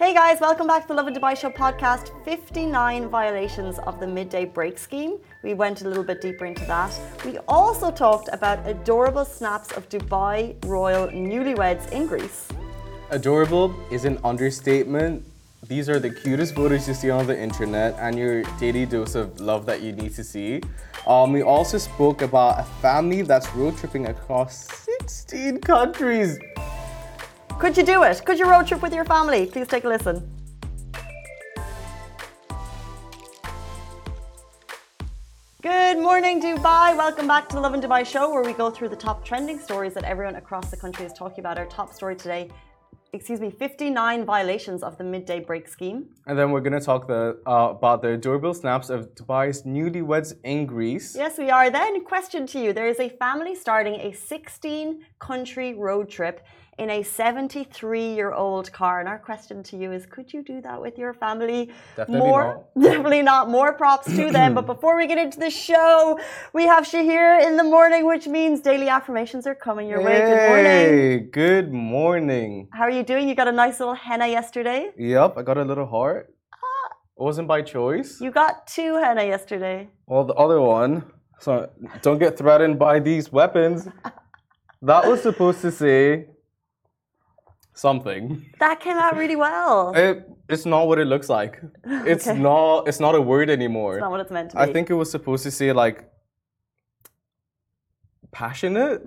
Hey guys, welcome back to the Lovin Dubai Show podcast. 59 violations of the midday break scheme. We went a little bit deeper into that. We also talked about adorable snaps of Dubai royal newlyweds in Greece. Adorable is an understatement. These are the cutest photos you see on the internet and your daily dose of love that you need to see. Um, we also spoke about a family that's road tripping across 16 countries. Could you do it? Could you road trip with your family? Please take a listen. Good morning, Dubai. Welcome back to the Lovin Dubai show, where we go through the top trending stories that everyone across the country is talking about. Our top story today, excuse me, 59 violations of the midday break scheme. And then we're going to talk the, uh, about the adorable snaps of Dubai's newlyweds in Greece. Yes, we are. Then, question to you there is a family starting a 16 country road trip in a 73 year old car. And our question to you is could you do that with your family? Definitely More, not. Definitely not. More props to them. but before we get into the show, we have Shahir in the morning, which means daily affirmations are coming your way. Good morning. Hey, good morning. How are you doing? You got a nice little henna yesterday. Yep, I got a little heart. It wasn't by choice. You got two henna yesterday. Well, the other one, so don't get threatened by these weapons. That was supposed to say something. That came out really well. It, it's not what it looks like. It's Okay. not. It's not a word anymore. It's not what it's meant to be. I think it was supposed to say like passionate.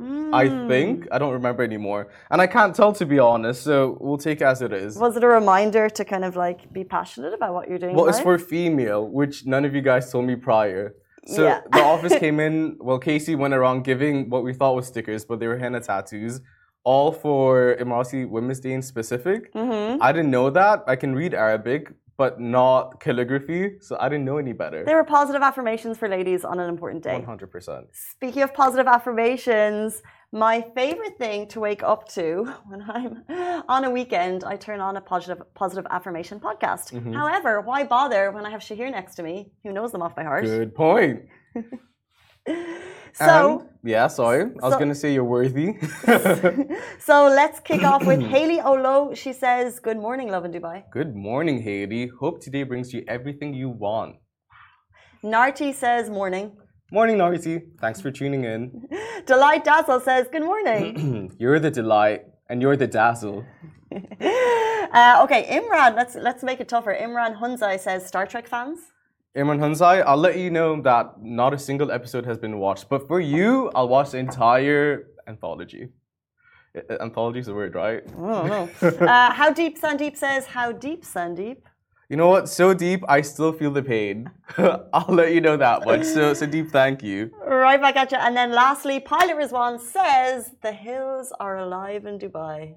I Mm. think I don't remember anymore, and I can't tell to be honest. So we'll take it as it is. Was it a reminder to kind of like be passionate about what you're doing? Well, it's for female, which none of you guys told me prior. So Yeah. the office came in. Well, Casey went around giving what we thought was stickers, but they were henna tattoos, all for Emirati Women's Day in specific. Mhm. I didn't know that. I can read Arabic, but not calligraphy, so I didn't know any better. They were positive affirmations for ladies on an important day. One hundred percent. Speaking of positive affirmations, my favorite thing to wake up to when I'm on a weekend, I turn on a positive positive affirmation podcast. Mm-hmm. However, why bother when I have Shahir next to me, who knows them off by heart? Good point. So, And- yeah, sorry, I was gonna say you're worthy. so let's kick off with Haley Olo. She says, "Good morning, Lovin Dubai." Good morning, Haiti. Hope today brings you everything you want. Narti says, "Morning." Morning, Narcy. Thanks for tuning in. Delight Dazzle says, "Good morning." you're the delight, and you're the dazzle. uh, okay, Imran. Let's let's make it tougher. Imran Hunzai says, "Star Trek fans." Imran Hunzai, I'll let you know that not a single episode has been watched, but for you, I'll watch the entire anthology. Anthology is the word, right? I don't know. uh, how deep Sandeep says, "How deep Sandeep." You know what? So deep, I still feel the pain. I'll let you know that much. So, so deep, thank you. Right back at you. And then lastly, Pilot Rizwan says, "The hills are alive in Dubai."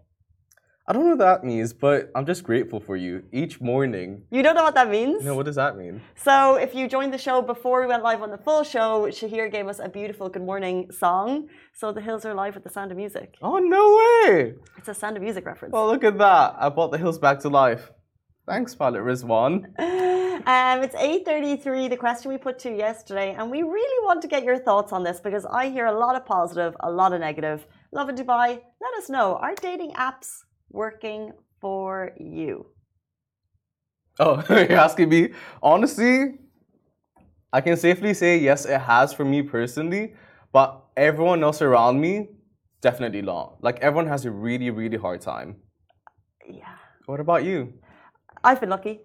I don't know what that means, but I'm just grateful for you each morning. You don't know what that means? No, what does that mean? So, if you joined the show before we went live on the full show, Shahir gave us a beautiful good morning song. So, the hills are alive with the sound of music. Oh, no way! It's a sound of music reference. Oh, look at that. I brought the hills back to life. Thanks, Pilot Rizwan. Um, it's 8.33, the question we put to you yesterday, and we really want to get your thoughts on this because I hear a lot of positive, a lot of negative. Lovin Dubai, let us know. Are dating apps working for you? Oh, you're asking me? Honestly, I can safely say yes, it has for me personally, but everyone else around me, definitely not. Like, everyone has a really, really hard time. Yeah. What about you? I've been lucky.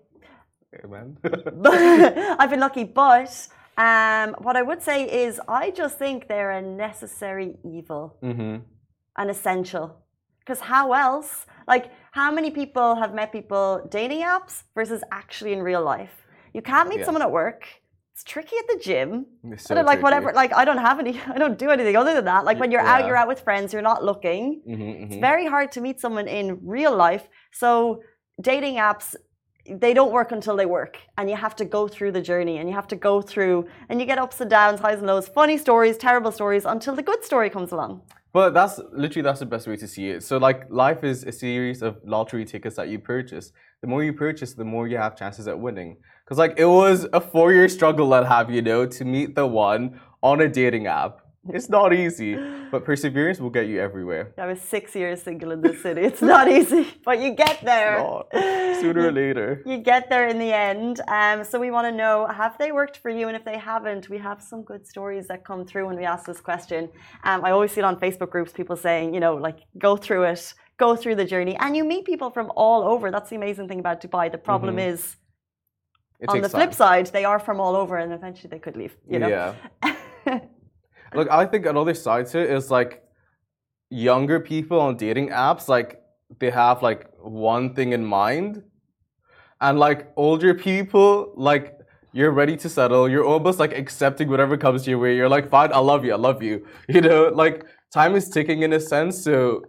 Amen. I've been lucky, but um, what I would say is I just think they're a necessary evil hmm and essential. Because how else? Like, how many people have met people dating apps versus actually in real life? You can't meet Yeah. someone at work. It's tricky at the gym. It's so don't like whatever. Like I don't have any. I don't do anything other than that. Like when you're out, you're out with friends. You're not looking. Mhm, It's mhm. very hard to meet someone in real life. So dating apps, they don't work until they work, and you have to go through the journey, and you have to go through, and you get ups and downs, highs and lows, funny stories, terrible stories, until the good story comes along. But that's literally that's the best way to see it. So like life is a series of lottery tickets that you purchase. The more you purchase, the more you have chances at winning. Because like it was a four-year struggle that have you know to meet the one on a dating app. It's not easy, but perseverance will get you everywhere. I was six years single in the city. It's not easy, but you get there. Sooner or later. You get there in the end. Um, so we want to know have they worked for you? And if they haven't, we have some good stories that come through when we ask this question. Um, I always see it on Facebook groups, people saying, you know, like go through it, go through the journey. And you meet people from all over. That's the amazing thing about Dubai. The problem Mhm. is, It on the flip time. side, they are from all over and eventually they could leave, you know? Yeah. Look, I think another side to it is like younger people on dating apps, like they have like one thing in mind. And like older people, like you're ready to settle. You're almost like accepting whatever comes your way. You're like, fine, I love you, I love you. You know, like time is ticking in a sense, so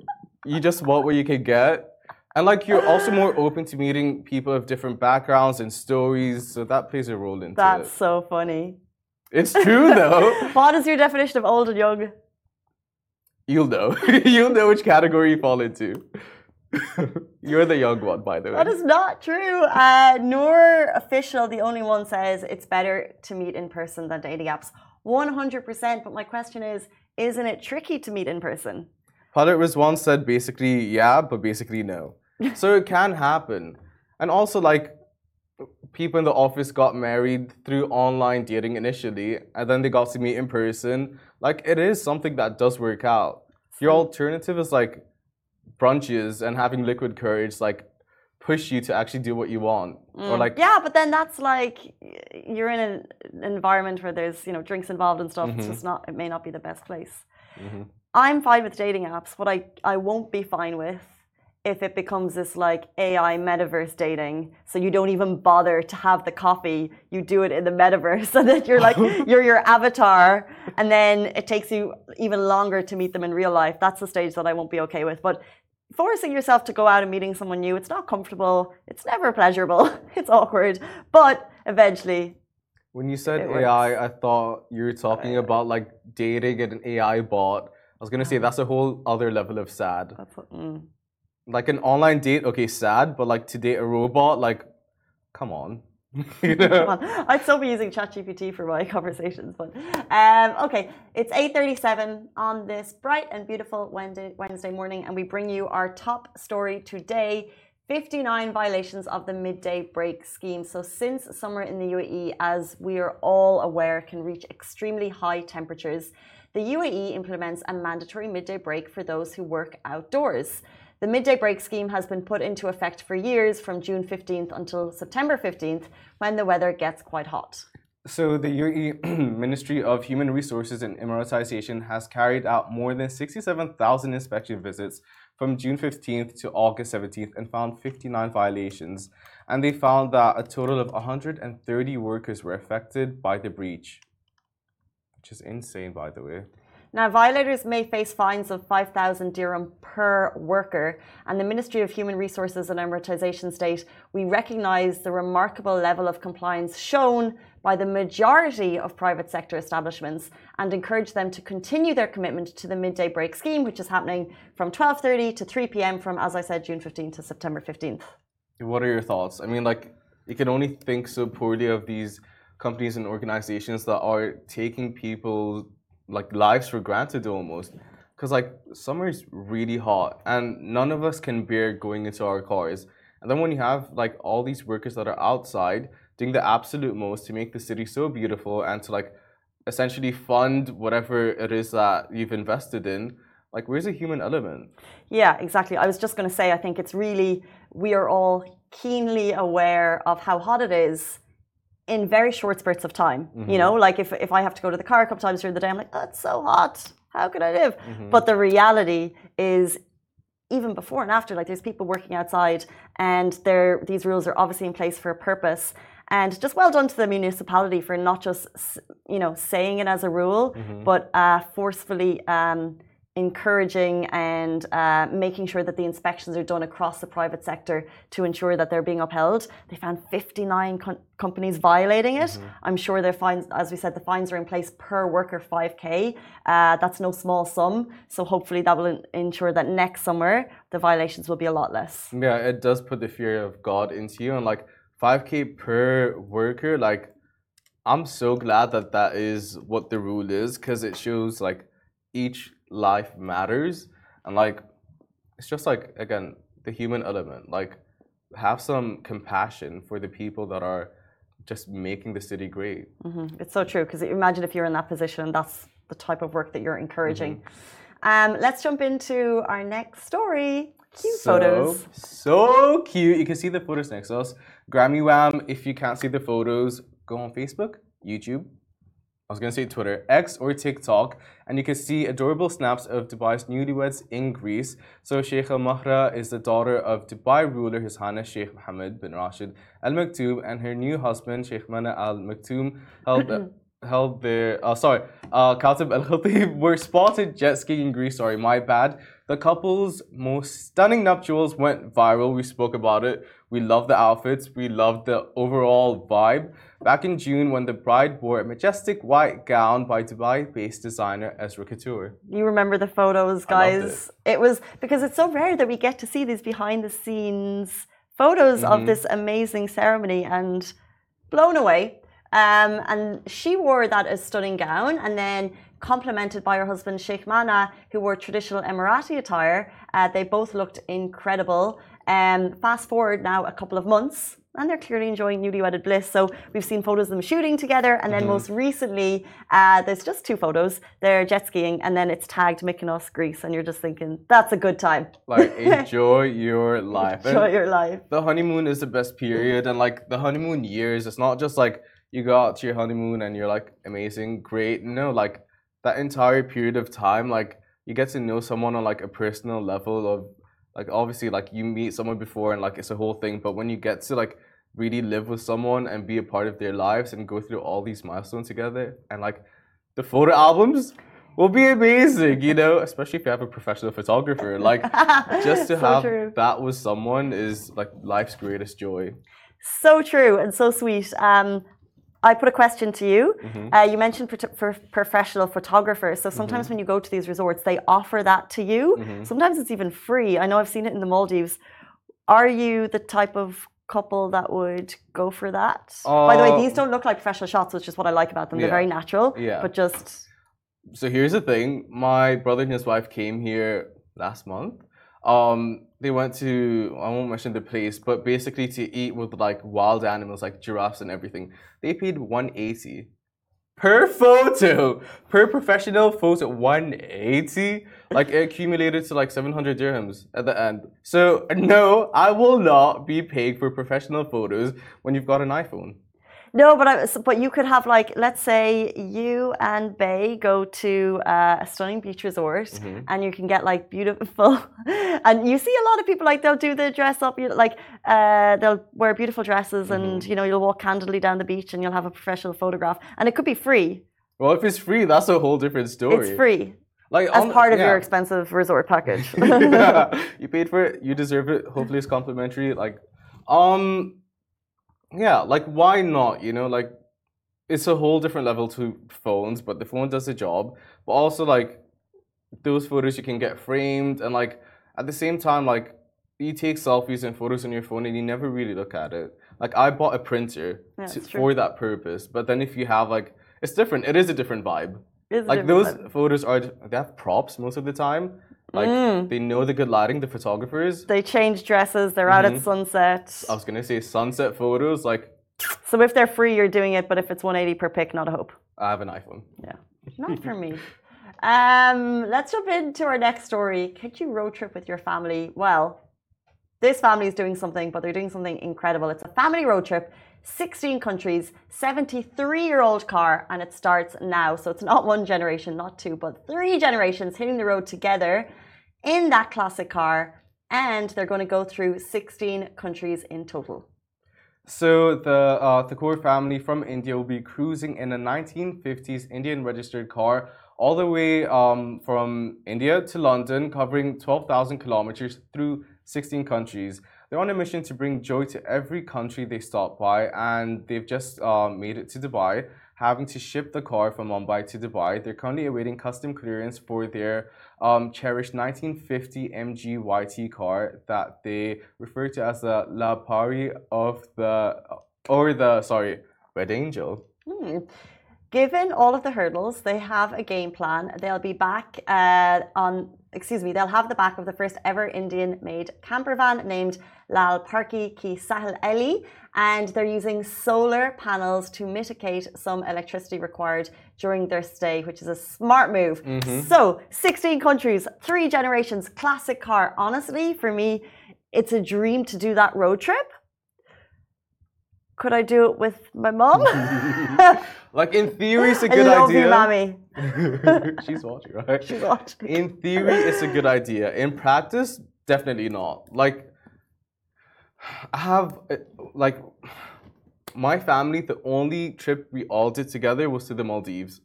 you just want what you can get. And like you're also more open to meeting people of different backgrounds and stories, so that plays a role into That's it. so funny. It's true though. what is your definition of old and young? You'll know. You'll know which category you fall into. You're the young one, by the way. That is not true. Uh, Noor official, the only one says it's better to meet in person than dating apps. One hundred percent. But my question is, isn't it tricky to meet in person? Hadar was once said basically yeah, but basically no. so it can happen. And also, like, people in the office got married through online dating initially, and then they got to meet in person. Like, it is something that does work out. Your alternative is like brunches and having liquid courage, like, push you to actually do what you want. Or, like, yeah, but then that's like you're in an environment where there's you know drinks involved and stuff. It's Mhm. just not. It may not be the best place. Mhm. I'm fine with dating apps. What I I won't be fine with if it becomes this like AI metaverse dating. So you don't even bother to have the coffee. You do it in the metaverse, so that you're like you're your avatar, and then it takes you even longer to meet them in real life. That's the stage that I won't be okay with. But forcing yourself to go out and meeting someone new, it's not comfortable. It's never pleasurable. It's awkward, but eventually, When you said AI. I thought you were talking about like dating an AI bot. I was gonna say that's a whole other level of sad. that's what. Mm. Like an online date, okay, sad, but like to date a robot, like, come on. you know? Come on. I'd still be using ChatGPT for my conversations, but um, okay. It's eight thirty-seven on this bright and beautiful Wednesday, Wednesday morning, and we bring you our top story today. 59 violations of the midday break scheme. So, since summer in the UAE, as we are all aware, can reach extremely high temperatures, the UAE implements a mandatory midday break for those who work outdoors. The midday break scheme has been put into effect for years from June 15th until September 15th when the weather gets quite hot. So the UAE Ministry of Human Resources and Emiratisation has carried out more than 67,000 inspection visits from June 15th to August 17th and found 59 violations. And they found that a total of 130 workers were affected by the breach. Which is insane, by the way. Now, violators may face fines of 5,000 dirham per worker, and the Ministry of Human Resources and Emiratisation state we recognise the remarkable level of compliance shown by the majority of private sector establishments and encourage them to continue their commitment to the midday break scheme, which is happening from 12:30 to 3 p.m. from, as I said, June 15th to September 15th. What are your thoughts? I mean, like, you can only think so poorly of these companies and organizations that are taking people like lives for granted almost. Because like summer is really hot, and none of us can bear going into our cars. And then when you have like all these workers that are outside doing the absolute most to make the city so beautiful and to like essentially fund whatever it is that you've invested in, like where's the human element? Yeah, exactly. I was just going to say, I think it's really, we are all keenly aware of how hot it is in very short spurts of time. You know, like if, if I have to go to the car a couple times during the day, I'm like, that's so hot. How can I live? But the reality is, even before and after, like there's people working outside, and there these rules are obviously in place for a purpose. And just well done to the municipality for not just you know saying it as a rule, but uh, forcefully um, encouraging and uh, making sure that the inspections are done across the private sector to ensure that they're being upheld. They found 59 com- companies violating it. I'm sure their fines, as we said, the fines are in place per worker 5k. Uh, that's no small sum. So hopefully that will ensure that next summer the violations will be a lot less. Yeah, it does put the fear of God into you, and like 5k per worker, like I'm so glad that that is what the rule is because it shows like each life matters, and like it's just like again the human element. Like have some compassion for the people that are just making the city great. hmm It's so true because imagine if you're in that position, that's the type of work that you're encouraging. Mm-hmm. Um, let's jump into our next story. Cute so, photos. So cute. You can see the photos next to us. Grammy Wham. If you can't see the photos, go on Facebook, YouTube. I was gonna say Twitter, X or TikTok, and you can see adorable snaps of Dubai's newlyweds in Greece. So Sheikha Mahra is the daughter of Dubai ruler His Highness Sheikh Mohammed bin Rashid Al Maktoum, and her new husband Sheikh Mana Al Maktoum held. held their uh, sorry uh Khatib Al Khatib were spotted jet skiing in Greece sorry my bad the couple's most stunning nuptials went viral we spoke about it we love the outfits we loved the overall vibe back in June when the bride wore a majestic white gown by Dubai-based designer Ezra Couture You remember the photos, guys. It. was because it's so rare that we get to see these behind the scenes photos of Mhm. this amazing ceremony and blown away. Um, and she wore that as stunning gown and then complemented by her husband Sheikh Mana, who wore traditional Emirati attire. Uh, they both looked incredible. Um, fast forward now a couple of months, and they're clearly enjoying newlywed bliss. So we've seen photos of them shooting together, and then most recently, uh, there's just two photos. They're jet skiing, and then it's tagged Mykonos, Greece, and you're just thinking that's a good time. like enjoy your life And- Enjoy your life. the honeymoon is the best period and like the honeymoon years it's not just like you go out to your honeymoon and you're like amazing great no like that entire period of time like you get to know someone on like a personal level of like obviously like you meet someone before and like it's a whole thing but when you get to like really live with someone and be a part of their lives and go through all these milestones together and like the photo albums will be amazing you know especially if you have a professional photographer like just to So have true. that with someone is like life's greatest joy. So true and so sweet. Um, I put a question to you. Mm-hmm. Uh, you mentioned pro- for professional photographers. So sometimes when you go to these resorts, they offer that to you. Mm-hmm. Sometimes it's even free. I know I've seen it in the Maldives. Are you the type of couple that would go for that? By the way, Uh, these don't look like professional shots, which is what I like about them. They're very natural. Yeah. But just So here's the thing: my brother and his wife came here last month. Um, they went to I won't mention the place, but basically to eat with like wild animals like giraffes and everything. They paid 180 per photo, per professional photo, 180. Like it accumulated to like 700 dirhams at the end. So no, I will not be paying for professional photos when you've got an iPhone. No, but I, but you could have like let's say you and Bay go to uh, a stunning beach resort, Mm-hmm. and you can get like beautiful, and you see a lot of people like they'll do the dress up, you know, like uh, they'll wear beautiful dresses, Mm-hmm. and you know you'll walk candidly down the beach, and you'll have a professional photograph, and it could be free. Well, if it's free, that's a whole different story. It's free Like as on- part of yeah. your expensive resort package. yeah. you paid for it. You deserve it. Hopefully, it's complimentary. Like, um, yeah, like why not? You know, like it's a whole different level to phones, but the phone does the job. But also, like those photos you can get framed, and like at the same time, like you take selfies and photos on your phone, and you never really look at it. Like I bought a printer Yeah, to, for that purpose, but then if you have like it's different. It is a different vibe like different those vibe. photos are they have props most of the time like Mm. they know the good lighting the photographers They change dresses. They're out at Mm-hmm. sunset. i was gonna say sunset photos like So if they're free, you're doing it. But if it's 180 per pic, not a hope. i have an iphone Yeah, not for me. Um, let's jump into our next story. Could you road trip with your family? Well, this family is doing something, but they're doing something incredible. It's a family road trip, 16 countries, 73 year old car, and it starts now. So it's not one generation, not two, but three generations hitting the road together in that classic car. And they're going to go through 16 countries in total. so the uh, Thakur family from india will be cruising in a 1950s indian registered car all the way um, from india to london covering 12000 kilometers through 16 countries they're on a mission to bring joy to every country they stop by and they've just um, made it to dubai having to ship the car from Mumbai to Dubai. They're currently awaiting custom clearance for their um, cherished 1950 MG YT car that they refer to as the Lal Pari of the, or the, sorry, Red Angel. Hmm. Given all of the hurdles, they have a game plan. They'll be back uh, on, excuse me, they'll have the back of the first ever Indian made camper van named Lal Pari Ki Saheli. And they're using solar panels to mitigate some electricity required during their stay, which is a smart move. Mm-hmm. So, 16 countries, three generations, classic car. Honestly, for me, it's a dream to do that road trip. Could I do it with my mom? Like in theory, it's a good love idea. you, mommy. She's watching, right? She's watching. In theory, it's a good idea. In practice, definitely not. Like, I have, uh, like, my family, the only trip we all did together was to the Maldives.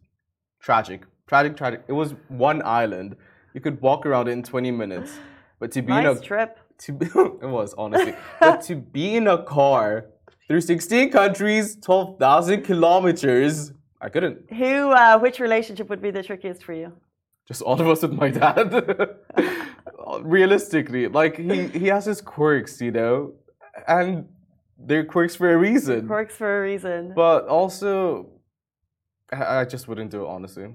Tragic. Tragic, tragic. It was one island. You could walk around it in 20 minutes. But to be in a trip. to be, it was honestly, but to be in a car through 16 countries, 12,000 kilometers, I couldn't. Who, uh, which relationship would be the trickiest for you? Just all of us with my dad. Realistically, like he he has his quirks, you know, and they're quirks for a reason. Quirks for a reason. But also, I, I just wouldn't do it honestly.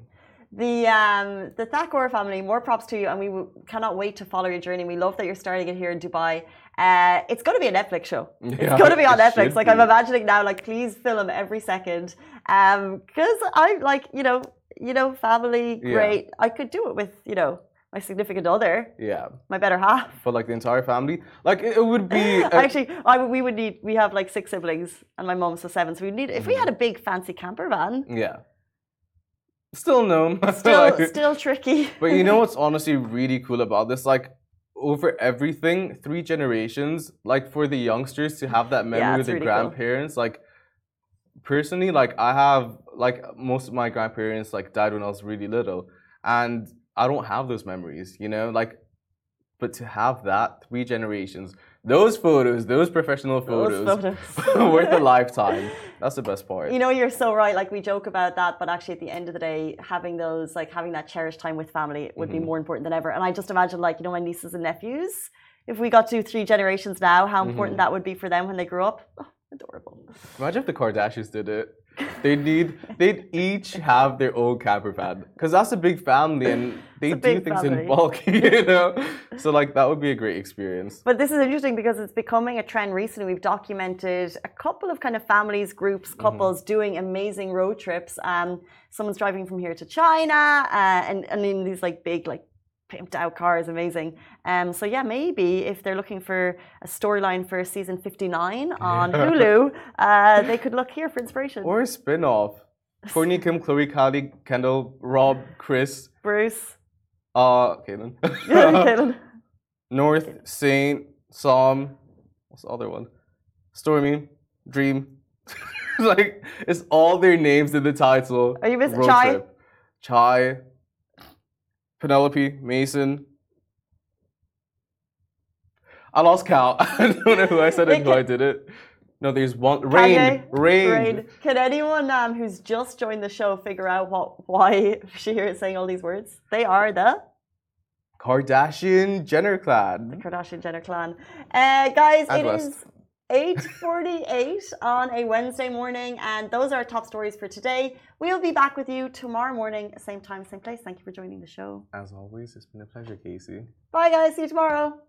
The um, the Thakur family, more props to you, and we w- cannot wait to follow your journey. We love that you're starting it here in Dubai. Uh, it's going to be a Netflix show. Yeah, it's going to be on Netflix. Like I'm imagining now, like please film every second, because I like you know you know family Yeah. great. I could do it with you know my significant other, Yeah, my better half. but like the entire family, like it, it would be. a- Actually, I, we would need. We have like six siblings, and my mom so seven. So we need. If we had a big fancy camper van, yeah. Still no. still Like- still tricky. But you know what's honestly really cool about this? Like over everything, three generations, like for the youngsters to have that memory Yeah, with their really cool. grandparents, like personally, like I have like most of my grandparents like died when I was really little. And I don't have those memories, you know? Like but to have that three generations, those photos, those professional Those photos, photos. worth a lifetime. That's the best part. You know, you're so right. Like we joke about that, but actually, at the end of the day, having those, like having that cherished time with family, would Mm-hmm. be more important than ever. And I just imagine, like you know, my nieces and nephews. If we got to three generations now, how Mm-hmm. important that would be for them when they grew up. Oh, adorable. Imagine if the Kardashians did it. They need they'd each have their own camper van because that's a big family and they do things family. in bulk, you know. So like that would be a great experience. But this is interesting because it's becoming a trend recently. We've documented a couple of kind of families, groups, Mm-hmm. couples doing amazing road trips. Um, someone's driving from here to China, uh, and and in these like big like pimped out cars, is amazing. Um, so yeah, maybe if they're looking for a storyline for season fifty nine on Hulu, uh, they could look here for inspiration. Or a spin-off. Kourtney, Kim, Khloe, Kylie, Kendall, Rob, Kris, Bruce, uh, Caitlyn, Caitlyn. North, Saint, Psalm. What's the other one? Stormi, Dream. like it's all their names in the title. Are you missing Chai? trip. Chai, Penelope, Mason. I lost count. I don't know who I said and who I did it. No, there's one. Reign. Kanye, Reign. Reign. Can anyone um, who's just joined the show figure out what why Shahir is saying all these words? They are the Kardashian Jenner clan. The Kardashian Jenner clan. Uh, guys, And it West. is 8.48 on a Wednesday morning, and those are our top stories for today. We'll be back with you tomorrow morning, same time, same place. Thank you for joining the show. As always, it's been a pleasure, Casey. Bye, guys. See you tomorrow.